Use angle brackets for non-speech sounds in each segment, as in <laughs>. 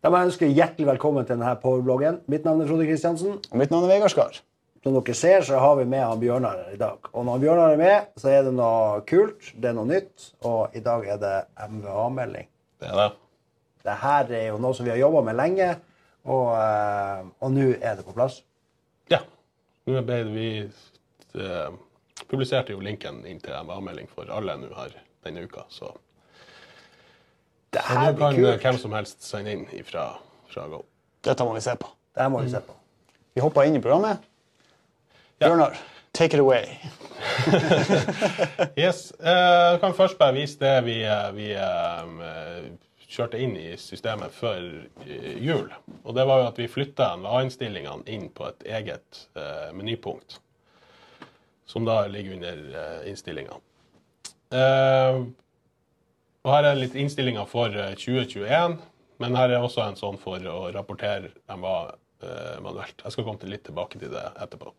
Da må jeg ønske hjertelig velkommen til denne powerbloggen. Mitt navn er Frode Kristiansen. Og mitt navn er Vegard Skar. Som dere ser, så har vi med han Bjørnar i dag. Og når han Bjørnar er med, så er det noe kult, det er noe nytt, og i dag er det MVA-melding. Det er det. Det her er jo noe som vi har jobba med lenge, og, eh, og nå er det på plass. Ja. Nå ble vi eh, publiserte jo linken inn til MVA-melding for alle nå her denne uka, så Det her kan kult. Nå kan hvem som helst sende inn ifra, fra Go. Dette må vi se på. Det her må vi se på. Vi hopper inn i programmet. Ja. Bjørnar, take it away. <laughs> Yes. Eh, Jeg kan først bare vise det vi, eh, vi eh, kjørte inn i systemet før eh, jul. Og det var jo at vi flytta NVA-innstillingene inn på et eget eh, menypunkt. Som da ligger under eh, innstillingene. Eh, og her er litt innstillinger for eh, 2021, men her er også en sånn for å rapportere MVA var manuelt. Jeg skal komme litt tilbake til det etterpå.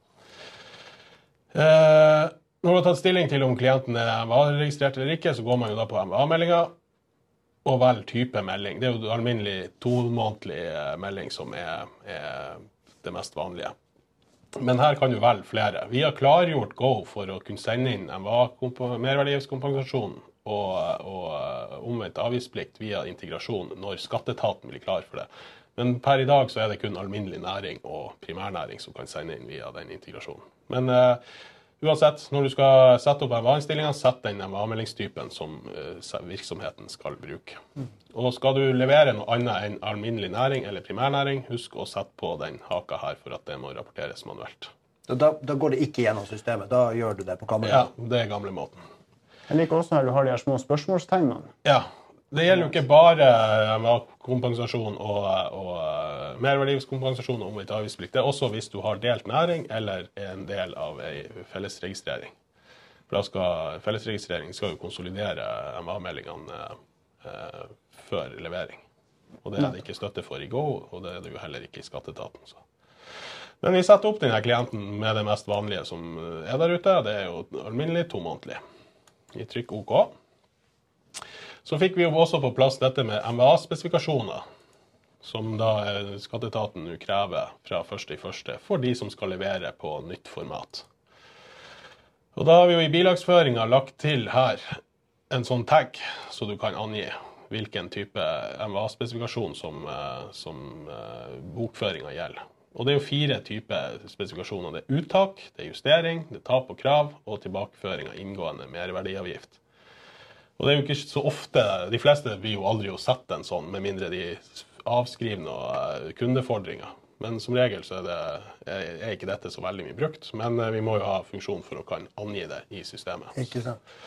Eh, når du har tatt stilling til om klienten er MVA-registrert eller ikke, så går man jo da på MVA-meldinga og velger type melding. Det er jo alminnelig tomånedlig eh, melding som er, er det mest vanlige. Men her kan du velge flere. Vi har klargjort Go for å kunne sende inn merverdiavgiftskompensasjon og, og eh, omvendt avgiftsplikt via integrasjon når skatteetaten blir klar for det. Men per i dag så er det kun alminnelig næring og primærnæring som kan sende inn via den integrasjonen. Men eh, uansett, når du skal sette opp MVA-innstillinga, sett den MVA-meldingstypen som eh, virksomheten skal bruke. Og skal du levere noe annet enn alminnelig næring eller primærnæring, husk å sette på den haka her for at det må rapporteres manuelt. Da, da går det ikke gjennom systemet. Da gjør du det på Ja, det er gamlemåten. Jeg liker også når du har de her små spørsmålstegnene. Ja. Det gjelder jo ikke bare kompensasjon og, og merverdivskompensasjon og omvendt avgiftsplikt. Det er også hvis du har delt næring eller er en del av ei fellesregistrering. For da skal fellesregistrering skal jo konsolidere MA-meldingene eh, før levering. Og det er det ikke støtte for i Go, og det er det jo heller ikke i skatteetaten. Så. Men vi setter opp denne klienten med det mest vanlige som er der ute. Det er jo alminnelig tomånedlig. Vi trykker OK. Så fikk vi jo også på plass dette med MVA-spesifikasjoner, som da eh, skatteetaten nå krever fra 1.1. for de som skal levere på nytt format. Og da har vi jo i bilagsføringa lagt til her en sånn tag, så du kan angi hvilken type MVA-spesifikasjon som, eh, som eh, bokføringa gjelder. Og det er jo fire typer spesifikasjoner. Det er uttak, det er justering, det er tap og krav, og tilbakeføring av inngående merverdiavgift. Og det er jo ikke så ofte, De fleste blir jo aldri å sette en sånn, med mindre de avskriver noe eh, kundefordringer. Men som regel så er, det, er ikke dette så veldig mye brukt. Men eh, vi må jo ha funksjon for å kan angi det i systemet. Ikke sant?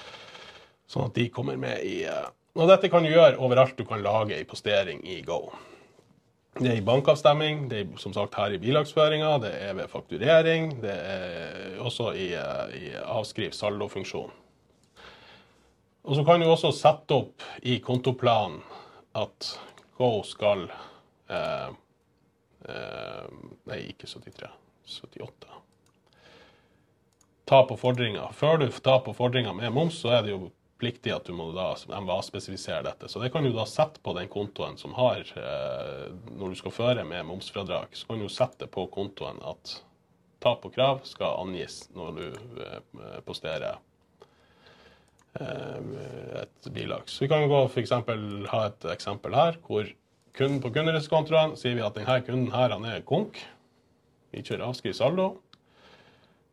Sånn at de kommer med i eh, Og dette kan du gjøre overalt du kan lage en postering i Go. Det er i bankavstemming, det er som sagt her i bilagsføringa, det er ved fakturering, det er også i, eh, i avskriv saldofunksjon. Og så kan du også sette opp i kontoplanen at Go skal eh, eh, Nei, ikke 73. 78. Ta på fordringer. Før du tar på fordringer med moms, så er det jo pliktig at du må da MVA-spesifisere dette. Så det kan du da sette på den kontoen som har eh, Når du skal føre med momsfradrag, så kan du sette på kontoen at tap og krav skal angis når du eh, posterer et bilag. Så vi kan gå for eksempel, ha et eksempel her hvor kunden på kunderettskontoen sier vi at denne kunden her han er konk. Vi kjører avskriv saldo.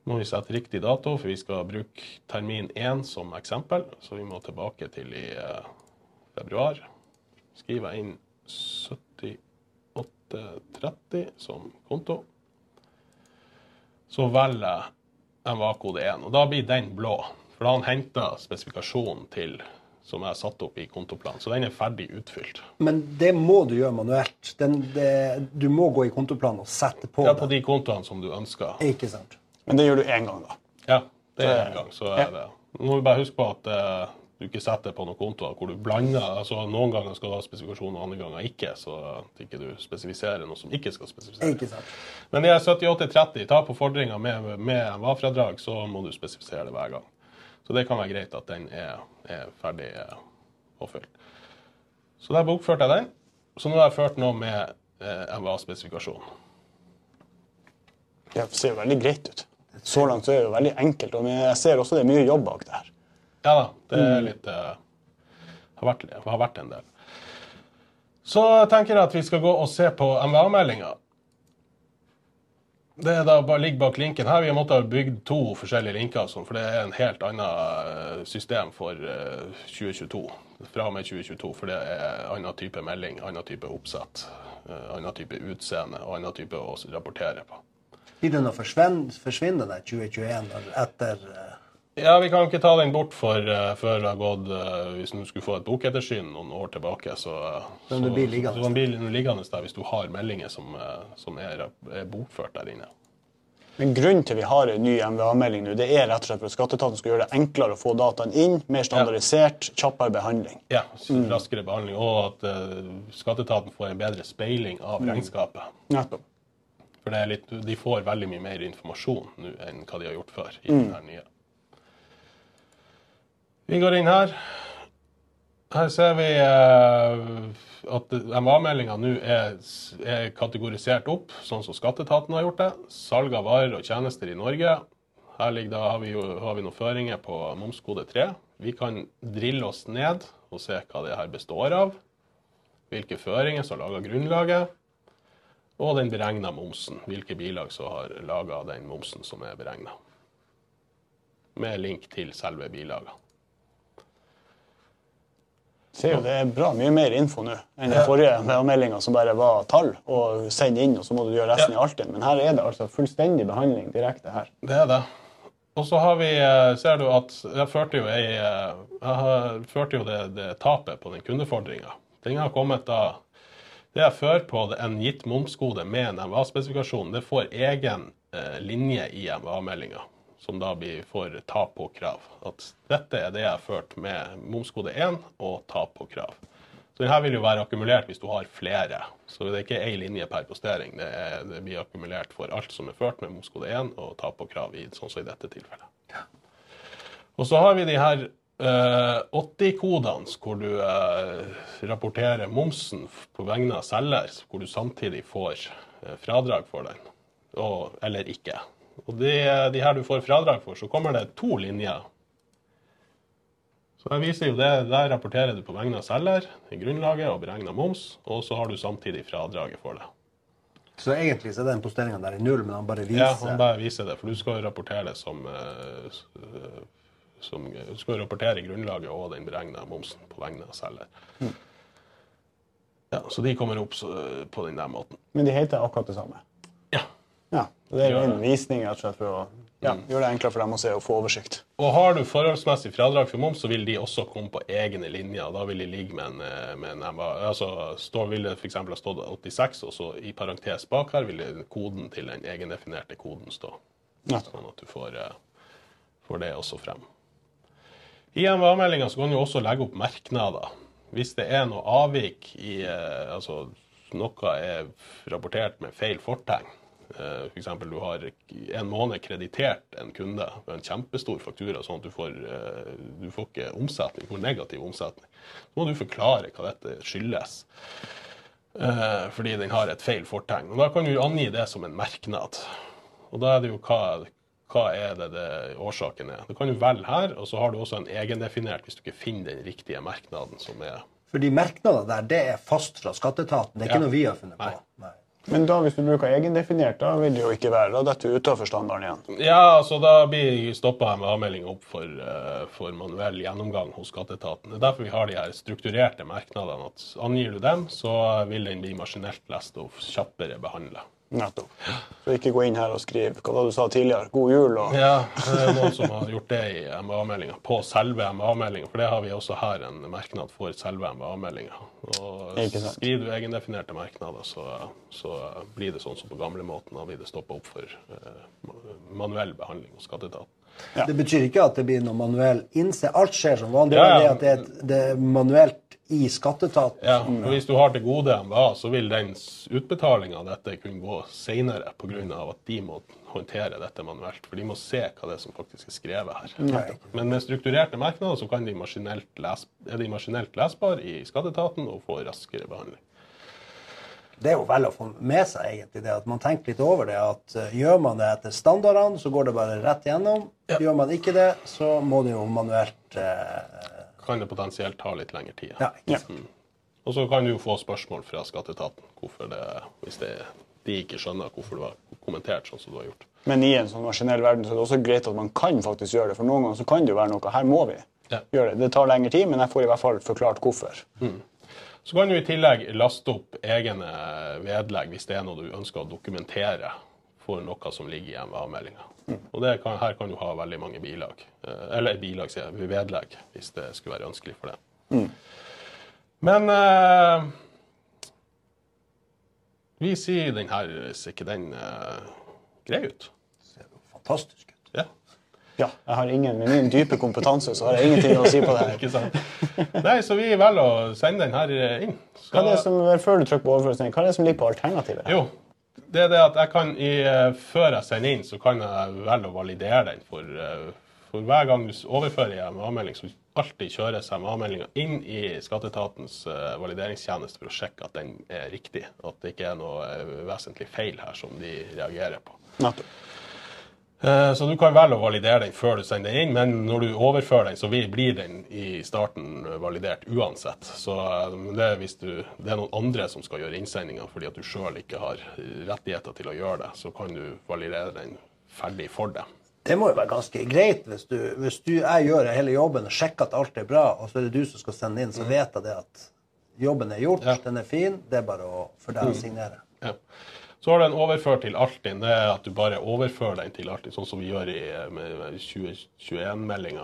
Må vi sette riktig dato, for vi skal bruke termin 1 som eksempel. Så vi må tilbake til i eh, februar. Skriver jeg inn 7830 som konto. Så velger jeg MA-kode 1, og da blir den blå. For da har han henta spesifikasjonen til som er satt opp i kontoplanen. Så den er ferdig utfylt. Men det må du gjøre manuelt. Den, det, du må gå i kontoplanen og sette på Ja, på den. de kontoene som du ønsker. Ikke sant? Men det gjør du én gang, da. Ja, det er én en gang, så er det. Nå må vi bare huske på at eh, du ikke setter på noen kontoer hvor du blander. altså Noen ganger skal du ha spesifikasjon, og andre ganger ikke. Så at ikke du spesifiserer noe som ikke skal spesifiseres. Ikke sant? Men det er 7830, ta på fordringer med, med VA-fradrag, så må du spesifisere det hver gang. Så det kan være greit at den er, er ferdig eh, påfylt. Så der bokførte jeg den. Så nå har jeg ført noe med eh, MVA-spesifikasjonen. Det ser jo veldig greit ut. Så langt så er det jo veldig enkelt, og jeg ser også det er mye jobb bak det her. Ja da, det er litt eh, har, vært, har vært en del. Så tenker jeg at vi skal gå og se på MVA-meldinga. Det er da bare ligger bak linken her. Vi har måttet bygge to forskjellige linker, sånn, for det er en helt annet eh, system for eh, 2022. Fra og med 2022, for det er annen type melding, annen type oppsett, eh, annen type utseende og annen type å rapportere på. Blir det noe forsvinne, forsvinner den 2021 når- etter eh, Ja, vi kan ikke ta den bort for, uh, før det har gått uh, Hvis du skulle få et bokettersyn noen år tilbake, så, uh, Så den blir liggende. så den liggende der hvis du har meldinger som, som er, er bokført der inne. Men grunnen til vi har en ny MVA-melding nå, det er rett og slett for at Skatteetaten skal gjøre det enklere å få dataen inn, mer standardisert, kjappere behandling. Ja, raskere raskere behandling, og at skatteetaten får en bedre speiling av regnskapet. Nettopp. For det er litt, de får veldig mye mer informasjon nå enn hva de har gjort før. i den her nye. Vi går inn her. Her ser vi eh, at MA-meldinga nå er, er kategorisert opp, sånn som skatteetaten har gjort det. Salg av varer og tjenester i Norge. Her da, har, vi har vi noen føringer på momskode 3. Vi kan drille oss ned og se hva det her består av. Hvilke føringer som lager grunnlaget. Og den beregna momsen. Hvilke bilag som har laga den momsen som er beregna. Med link til selve bilagene. Ser jo det er bra mye mer info nå enn den forrige MVA-meldinga som bare var tall og send inn, og så må du gjøre resten i Altinn. Men her er det altså fullstendig behandling direkte her. Det er det. Og så har vi, eh, ser du at jeg førte jo, eh, jeg førte jo det, det tapet på den kundefordringa. Den har kommet da Det jeg fører på en gitt momskode med en MVA-spesifikasjon, det får egen eh, linje i MVA-meldinga, som da blir, får tap på krav. At dette er det jeg har ført med momskode 1 og tap på krav. Så denne vil jo være akkumulert hvis du har flere. Så det er ikke én linje per postering. Det, er, det blir akkumulert for alt som er ført med momskode 1 og tap på krav, i, sånn som i dette tilfellet. Og så har vi de her eh, 80-kodene hvor du eh, rapporterer momsen på vegne av selger, hvor du samtidig får eh, fradrag for den, og, eller ikke. Og de, de her du får fradrag for, så kommer det to linjer. Så jeg viser jo det, Der rapporterer du på vegne av selger, er grunnlaget og beregna moms, og så har du samtidig fradraget for det. Så egentlig så er den posteringa der i null, men han bare viser Ja, han bare viser det, for du skal jo rapportere det som, eh, som Du skal rapportere grunnlaget og den beregna momsen på vegne av selger. Ja, Så de kommer opp på den der måten. Men de heter akkurat det samme. Det er en visning rett og slett for å ja, gjøre det enklere for dem å se og få oversikt. Og har du forholdsmessig fradrag for moms, så vil de også komme på egne linjer. Da vil de ligge med en, eh, med en MA. Altså, stå, vil det f.eks. ha stått 86, og så i parentes bak her vil koden til den egendefinerte koden stå. Sånn at du får, eh, får det også frem. I MVA-meldinga kan du også legge opp merknader. Hvis det er noe avvik i eh, Altså noe er rapportert med feil fortegn. Eh, F.eks. du har en måned kreditert en kunde med en kjempestor faktura, sånn at du får, eh, du får ikke omsetning, du får negativ omsetning. Så må du forklare hva dette skyldes. Eh, fordi den har et feil fortegn. Og Da kan du angi det som en merknad. Og da er det jo hva, hva er det, det årsaken er. Du kan jo velge her, og så har du også en egendefinert hvis du ikke finner den riktige merknaden som er Fordi merknader der, det er fast fra skatteetaten. Det er ikke Ja. noe vi har funnet på. Nei. Nei. Men da, hvis du bruker egendefinert, da vil det jo ikke være. Da detter du utafor standarden igjen. Ja, altså da blir stoppa MA-meldinga opp for, eh, for manuell gjennomgang hos skatteetaten. Det er derfor vi har de her strukturerte merknadene. at Angir du dem, så vil den bli maskinelt lest og kjappere behandla. Nettopp. Så ikke gå inn her og skriv hva var det du sa tidligere, god jul og Ja, det er noen som har gjort det i MA-meldinga, på selve MA-meldinga. For det har vi også her en merknad for selve MA-meldinga. Skriver du egendefinerte merknader, så, så blir det sånn som på gamlemåten. Da blir det stoppa opp for uh, manuell behandling hos skatteetaten. Ja. Det betyr ikke at det blir noe manuell innse. Alt skjer som vanlig. Ja, ja. Det er at det er, et- det manuelt i skatteetaten. Ja, for Hvis du har til gode MVA, så vil den utbetalinga av dette kunne gå seinere pga. at de må håndtere dette manuelt. For de må se hva det er som faktisk er skrevet her. Men med strukturerte merknader så kan de les, er de maskinelt lesbare i skatteetaten og får raskere behandling. Det er jo vel å få med seg egentlig det, at man tenker litt over det. At eh, gjør man det etter standardene, så går det bare rett gjennom. Gjør man ikke det, så må det jo manuelt eh, Kan det potensielt ta litt lengre tid. Ja, Ja. Mm. Og så kan du jo få spørsmål fra skatteetaten det, hvis det, de ikke skjønner hvorfor du har kommentert sånn som du har gjort. Men i en sånn maskinell verden så er det også greit at man kan faktisk gjøre det. For noen ganger så kan det jo være noe. Her må vi Ja. gjøre det. Det tar lengre tid, men jeg får i hvert fall forklart hvorfor. Så kan du i tillegg laste opp egne vedlegg hvis det er noe du ønsker å dokumentere for noe som ligger i MVA-meldinga. Og det kan, her kan du ha veldig mange bilag. Eh, Eller bilag, sier jeg, vedlegg, hvis det skulle være ønskelig for det. Men eh, vi sier den her, ser ikke den eh, grei ut? ser jo fantastisk ut. Ja. Ja, jeg har ingen, Med min dype kompetanse så har jeg ingenting å si på det her. <laughs> Ikke sant? Nei, så vi velger å sende den her inn. Hva er det som, før du trykker på overføring, hva er det som ligger på alternativet? Jo, det er det at jeg kan i, eh, før jeg sender inn, så kan jeg velge å validere den. For, eh, for hver gang du overfører overfører MA-melding, så alltid kjøres MA-meldinga inn i Skatteetatens eh, valideringstjeneste for å sjekke at den er riktig. At det ikke er noe vesentlig feil her som de reagerer på. Nettopp. Eh, Så du kan velge å validere den før du sender den inn, men når du overfører den, så blir den i starten eh, validert uansett. Så eh, det er hvis du, det er noen andre som skal gjøre innsendinga fordi at du sjøl ikke har rettigheter til å gjøre det, så kan du validere den ferdig for deg. Det må jo være ganske greit hvis du, hvis du jeg gjør hele jobben og sjekker at alt er bra, og så er det du som skal sende inn, så vet jeg det at jobben er gjort, Ja. den er fin, det er bare å, for deg å signere. Ja. Så har du en overført til Altinn. Det er at du bare overfører den til Altinn, sånn som vi gjør i, 2021-meldinga.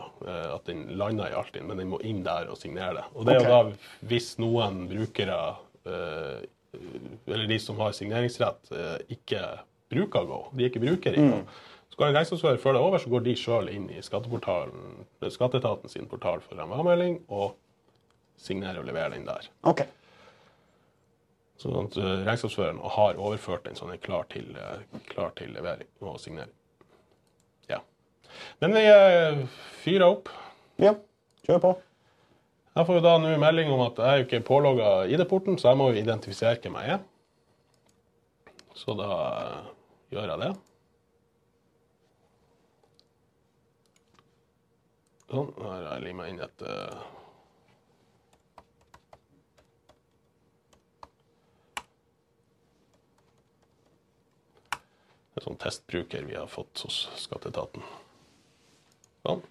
At den lander i Altinn, men den må inn der og signere det. Og det er jo da hvis noen brukere, eh, eller de som har signeringsrett, eh, ikke bruker Go, de ikke bruker i Go, så kan en regnskapsfører føre det over, så går de sjøl inn i skatteetaten sin portal for MVA-melding og signerer og leverer den der. Ok. Sånn at eh, regnskapsføreren har overført den så den er klar til, eh, klar til levering og signering. Ja. Men vi uh, fyrer opp. Ja, kjør på. Jeg får jo da nå melding om at jeg er ikke pålogga ID-porten, så jeg må jo identifisere hvem jeg er. Så da eh, gjør jeg det. Sånn. Nå har jeg limet inn et en sånn testbruker vi har fått hos Skatteetaten. Sånn.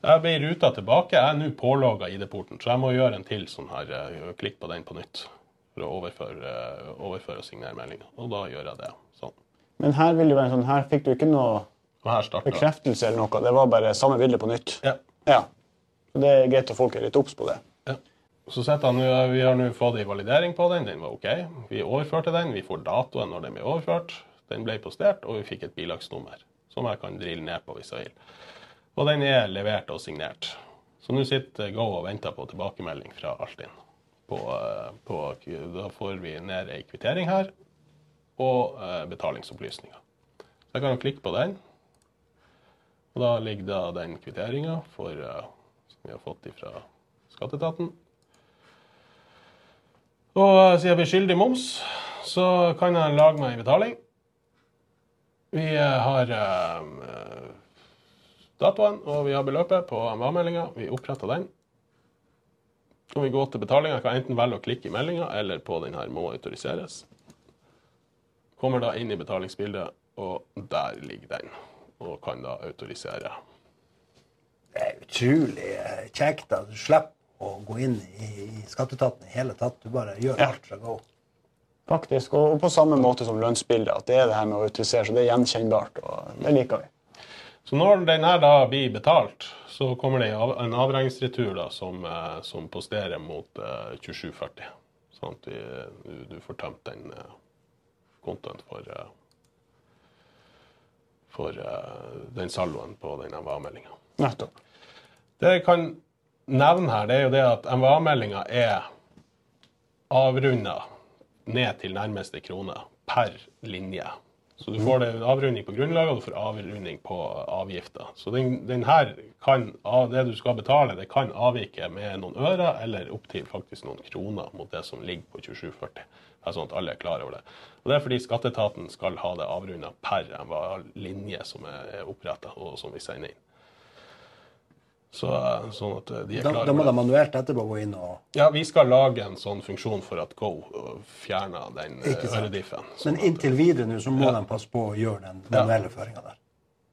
Jeg ble ruta tilbake. Jeg er nå pålogga ID-porten, så jeg må gjøre en til sånn her. eh, Klikk på den på nytt for å overføre, eh, overføre og signere meldinga. Og da gjør jeg det. Sånn. Men her vil det være sånn, her fikk du ikke noe bekreftelse eller noe. Det var bare samme bilde på nytt. Ja. Ja. Det er greit at folk er litt obs på det. Ja. Så han, nå- Vi har nå fått en validering på den. Den var OK. Vi overførte den. Vi får datoen når den blir overført. Den ble postert, og vi fikk et bilagsnummer som jeg kan drille ned på hvis jeg vil. Og den er levert og signert. Så nå sitter Go og venter på tilbakemelding fra Altinn. På, eh, på, da får vi ned ei kvittering her, og eh, betalingsopplysninger. Så jeg kan klikke på den. Og da ligger da den kvitteringa eh, som vi har fått fra skatteetaten. Og siden jeg blir skyldig moms, så kan jeg lage meg en betaling. Vi eh, har eh, datoen og vi har beløpet på MVA-meldinga. Vi oppretter den. Og vi går til betalinga. Jeg kan enten velge å klikke i meldinga eller på den her 'må autoriseres'. Kommer da inn i betalingsbildet, og der ligger den. Og kan da autorisere. Det er utrolig eh, kjekt at du slipper å gå inn i, skatteetaten i hele tatt. Du bare gjør alt fra go. Faktisk. Og på samme måte som lønnsbildet, at det er det her med å autorisere, så det er gjenkjennbart. og Det liker vi. Så når den her da blir betalt, så kommer det en avregningsretur da, som, eh, som posterer mot eh, 2740. Sånn at vi, du, du får tømt den eh, kontoen for, eh, for eh, den saldoen på den MVA-meldinga. Nettopp. Det jeg kan nevne her, det er jo det at MVA-meldinga er avrunda ned til nærmeste krone per linje. Så du får avrunding på grunnlaget, og du får avrunding på avgifter. Så den, den her kan, det du skal betale, det kan avvike med noen øre eller opptil faktisk noen kroner mot det som ligger på 2740. Det er sånn at alle er klar over det. Og Det er fordi skatteetaten skal ha det avrunda per linje som er oppretta, og som vi sender inn. Så, sånn at de er Da, da må de manuelt etterpå gå inn og Ja, vi skal lage en sånn funksjon for at Go øh, fjerner den øh, ørediffen. Men inntil videre nå så må de passe på å gjøre den manuelle føringa der.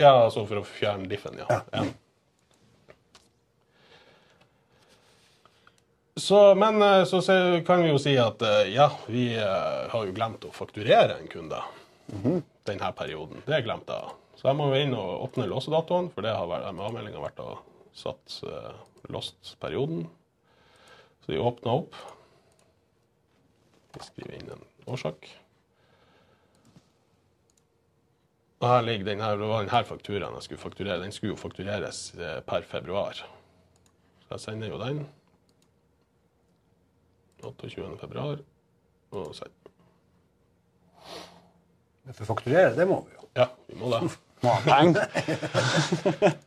Ja, altså for å fjerne diffen, ja. Ja. ja. Så, men så kan vi jo si at ja, vi har jo glemt å fakturere en kunde denne perioden. Det glemte jeg. Så jeg må inn og åpne låsedatoen, for det har vært- MA-meldinga vært og satt øh, låst perioden. Så de åpna opp. Vi skriver inn en årsak. Og her ligger den her, det var denne fakturaen jeg skulle fakturere. Den skulle jo faktureres eh, per februar. Så jeg sender jo den. 28. februar. Og send. Men For å fakturere, det må vi jo. Ja, vi må det. <laughs> Må ha penger. <laughs>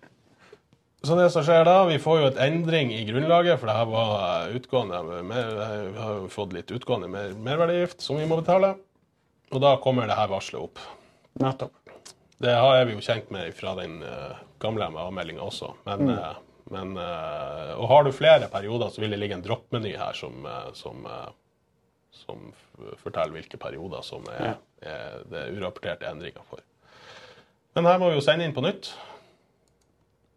Så det som skjer da, vi får jo et endring i grunnlaget, for det her var utgående mer, Vi har jo fått litt utgående mer, merverdiavgift som vi må betale. Og da kommer det her varselet opp. Nettopp. Det har er vi jo kjent med fra den eh, gamle MA-meldinga også. Men, mm. men eh, Og har du flere perioder, så vil det ligge en droppmeny her som, eh, som, eh, som forteller hvilke perioder som er, er det er urapporterte endringer for. Men her må vi jo sende inn på nytt.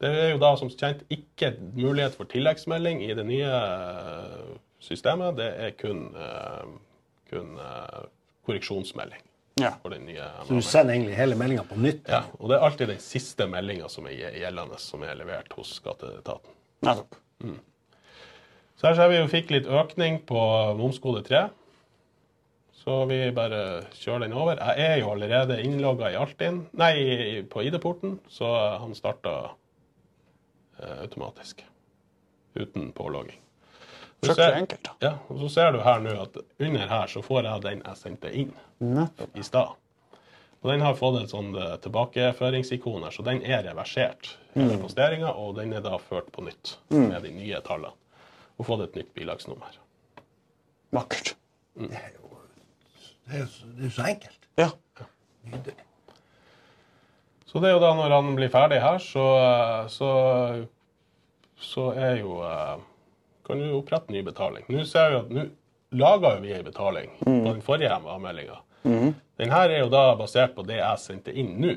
Det er jo da som kjent ikke mulighet for tilleggsmelding i det nye eh, systemet. Det er kun, eh, kun eh, korreksjonsmelding Ja. Så du sender egentlig hele meldinga på nytt. ja, og det er alltid den siste meldinga som er gjeldende, som er levert hos skatteetaten. Nettopp. Så her ser vi jo fikk litt økning på momskode 3. Så vi bare kjører den over. Jeg er jo allerede innlogga i Altinn, nei, på ID-porten, så han starta automatisk. Uten pålogging. Så ser- enkelt. da. Ja, og så ser du her nå at under her så får jeg den jeg sendte inn Nettopp. i stad. Og den har fått et sånt eh, tilbakeføringsikon her, så den er reversert. Hele posteringa, og den er da ført på nytt med de nye tallene. Og fått et nytt bilagsnummer. Vakkert. Det er jo, det er jo så, det er jo så enkelt. Ja. Nydelig. Så det er jo da når han blir ferdig her, så, så, så er jo eh, Kan du opprette ny betaling. Nå ser vi at nå laga vi ei betaling på den forrige MA-meldinga. Den her er jo da basert på det jeg sendte inn nå.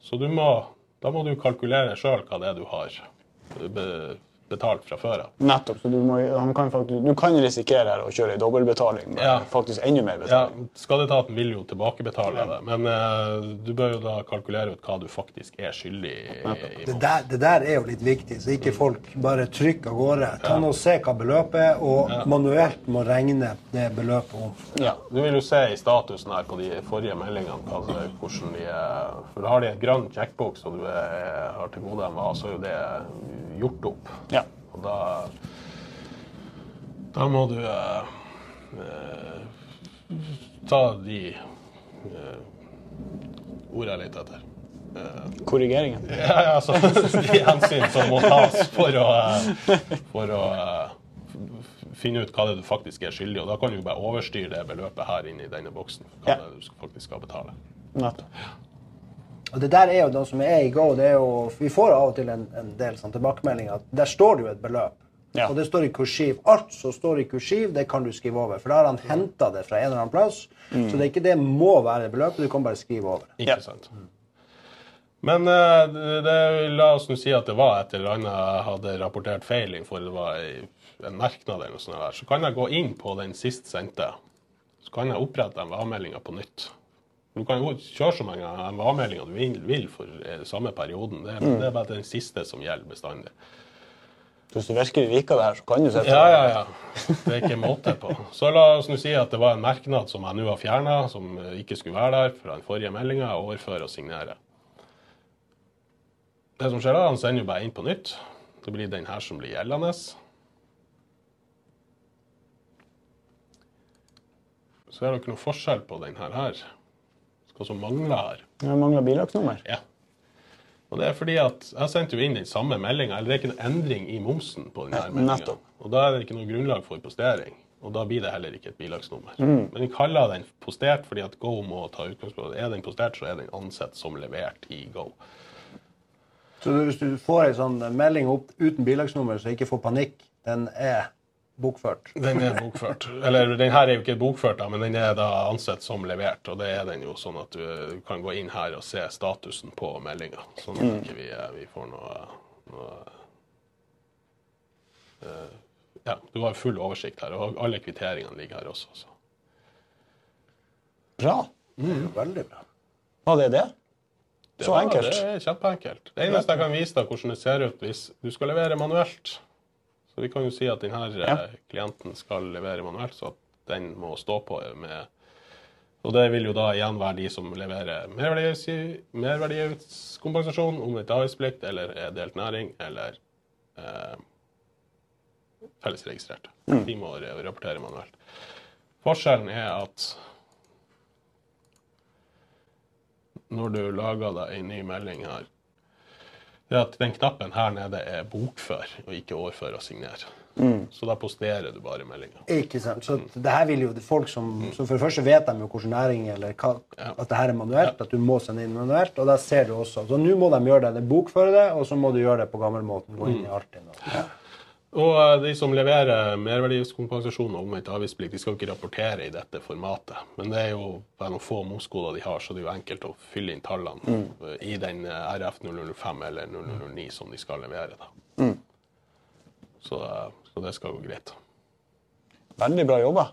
Så du må, da må du kalkulere sjøl hva det er du har betalt fra før av. Nettopp. Så du, må, han kan faktisk, du kan risikere her å kjøre i dobbeltbetaling Men Ja. faktisk enda mer Ja, betaling. Skatteetaten vil jo tilbakebetale det, men uh, du bør jo da kalkulere ut hva du faktisk er skyldig i. i Det der, det der er jo litt viktig, så ikke folk bare trykker av gårde. Ta nå og Se hva beløpet er, og manuelt må regne det beløpet om. Ja, Du vil jo se i statusen her på de forrige meldingene hva, det- hvordan de er For da har de et grønt checkbook som du er, har til gode med, så er jo det gjort opp. Ja. Og da Da må du eh, eh, ta de eh, ordene leter etter. Korrigeringen. <laughs> Ja, ja, altså, de hensyn som må tas for å, eh, for å eh, finne ut hva det er du faktisk er skyldig. Og da kan du bare overstyre det beløpet her inne i denne boksen. Hva Ja. det er du faktisk skal betale. Nettopp. Og Det der er jo noe som er i go. det er jo, Vi får av og til en, en del sånn tilbakemeldinger at der står det jo et beløp. Ja. Og det står i kursiv. Alt som står i kursiv, det kan du skrive over. For da har han henta det fra en eller annen plass. Mm. Så det er ikke det må være beløpet, du kan bare skrive over. Ikke sant. Mm. Men uh, det, det, la oss nå si at det var et eller annet jeg hadde rapportert feil innenfor det var en merknad eller noe sånt. Der. Så kan jeg gå inn på den sist sendte. Så kan jeg opprette den avmeldinga på nytt. Du kan jo kjøre så mange MVA-meldinger du vil, vil for eh, samme perioden. Det, det er bare den siste som gjelder bestandig. Hvis du virkelig liker det her, så kan du sette Ja, ja, ja. Det er ikke måte på. Så la oss nå si at det var en merknad som jeg nå har fjerna, som eh, ikke skulle være der fra den forrige meldinga. Overføre og signere. Det som skjer da, Han sender jo bare inn på nytt. Det blir den her som blir gjeldende. Så er det ikke noe forskjell på den her. Hva som mangler her. Jeg mangler bilagsnummer. Ja. Og det er fordi at jeg sendte jo inn den samme meldinga, eller det er ikke noen endring i momsen på denne meldinga. Og da er det ikke noe grunnlag for postering. Og da blir det heller ikke et bilagsnummer. Men vi kaller den postert fordi at Go må ta utgangspunkt Er den postert, så er den ansett som levert i Go. Så hvis du får ei sånn melding opp uten bilagsnummer, så ikke få panikk, den er bokført. Den er bokført. Eller den her er jo ikke bokført, da, men den er da ansett som levert. Og det er den jo sånn at du kan gå inn her og se statusen på meldinga. Sånn at ikke vi, eh, vi får noe, noe uh, Ja, du har full oversikt her, og alle kvitteringene ligger her også. Så. Bra. Veldig bra. Var det det? Det Så var- enkelt. Det er kjempeenkelt. Det eneste jeg kan vise deg hvordan det ser ut hvis du skal levere manuelt. Så vi kan jo si at denne Ja. klienten skal levere manuelt, så at den må stå på med Og det vil jo da igjen være de som leverer merverdiavgifts- merverdiavgiftskompensasjon, omvendt avgiftsplikt eller er delt næring eller eh, fellesregistrert. De må rapportere manuelt. Forskjellen er at når du lager deg en ny melding her, det at den knappen her nede er bokfør og ikke overfør og signer. Så da posterer du bare meldinga. Ikke sant? Så det her vil jo folk som som For det første vet de jo hvilken næring eller hva, Ja. at det her er manuelt, at du må sende inn manuelt. Og da ser du også. Så nå må de gjøre det. de bokføre det, og så må du gjøre det på gammelmåten. Gå inn i Altinn. og- Og eh, de som leverer merverdiavgiftskompensasjon og omvendt avgiftsplikt, de skal jo ikke rapportere i dette formatet. Men det er jo bare noen få momskoder de har, så det er jo enkelt å fylle inn tallene mm. i den eh, RF 0005 eller 009 som de skal levere. da. Så, eh, så det skal gå greit. Veldig bra jobba.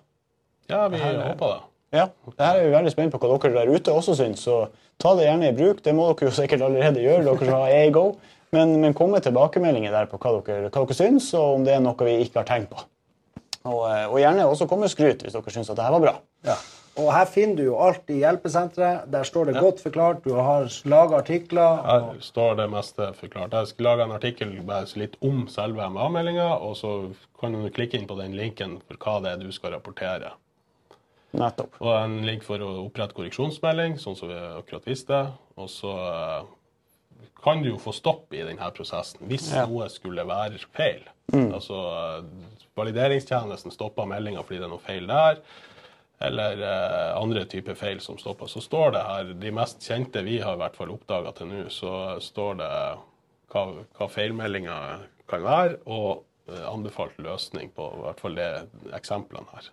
Ja, vi er- håper det. Ja, det her er vi veldig spent på hva dere der ute også syns, så ta det gjerne i bruk. Det må dere jo sikkert allerede gjøre, dere som har AGO. Men, men kom med tilbakemeldinger der på hva dere, hva dere syns, og om det er noe vi ikke har tenkt på. Og, eh, og gjerne også kom med skryt hvis dere syns at det her var bra. Ja. Og her finner du jo alt i hjelpesenteret. Der står det godt forklart. Du har laga artikler. Her står det meste forklart. Jeg skal lage en artikkel bare litt om selve MA-meldinga, og så kan du klikke inn på den linken for hva det er du skal rapportere. Nettopp. Og en link for å opprette korreksjonsmelding, sånn som vi akkurat visste. Og så eh, kan du jo få stopp i denne prosessen hvis Ja. noe skulle være feil. Altså eh, valideringstjenesten stopper meldinga fordi det er noe feil der. Eller eh, andre typer feil som stopper. Så står det her, de mest kjente vi har i hvert fall oppdaga til nå, så står det hva, hva feilmeldinga kan være, og eh, anbefalt løsning på i hvert fall de eksemplene her.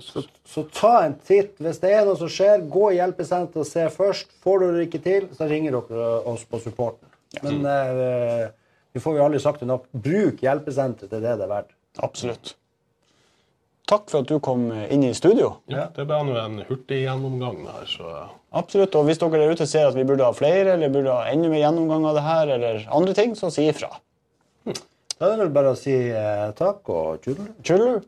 Så, så ta en titt. Hvis det er noe som skjer, gå i hjelpesenteret og se først. Får du det ikke til, så ringer dere oss på supporten. Men eh, vi får jo aldri sagt det nok. Bruk hjelpesenteret til det det er verdt. Absolutt. Takk for at du kom inn i studio. Ja, det ble nå en hurtig gjennomgang der, så Absolutt. Og hvis dere der ute ser at vi burde ha flere, eller burde ha enda mer gjennomgang av det her, eller andre ting, så si ifra. Da er det vel bare å si eh, takk og. Tjullu!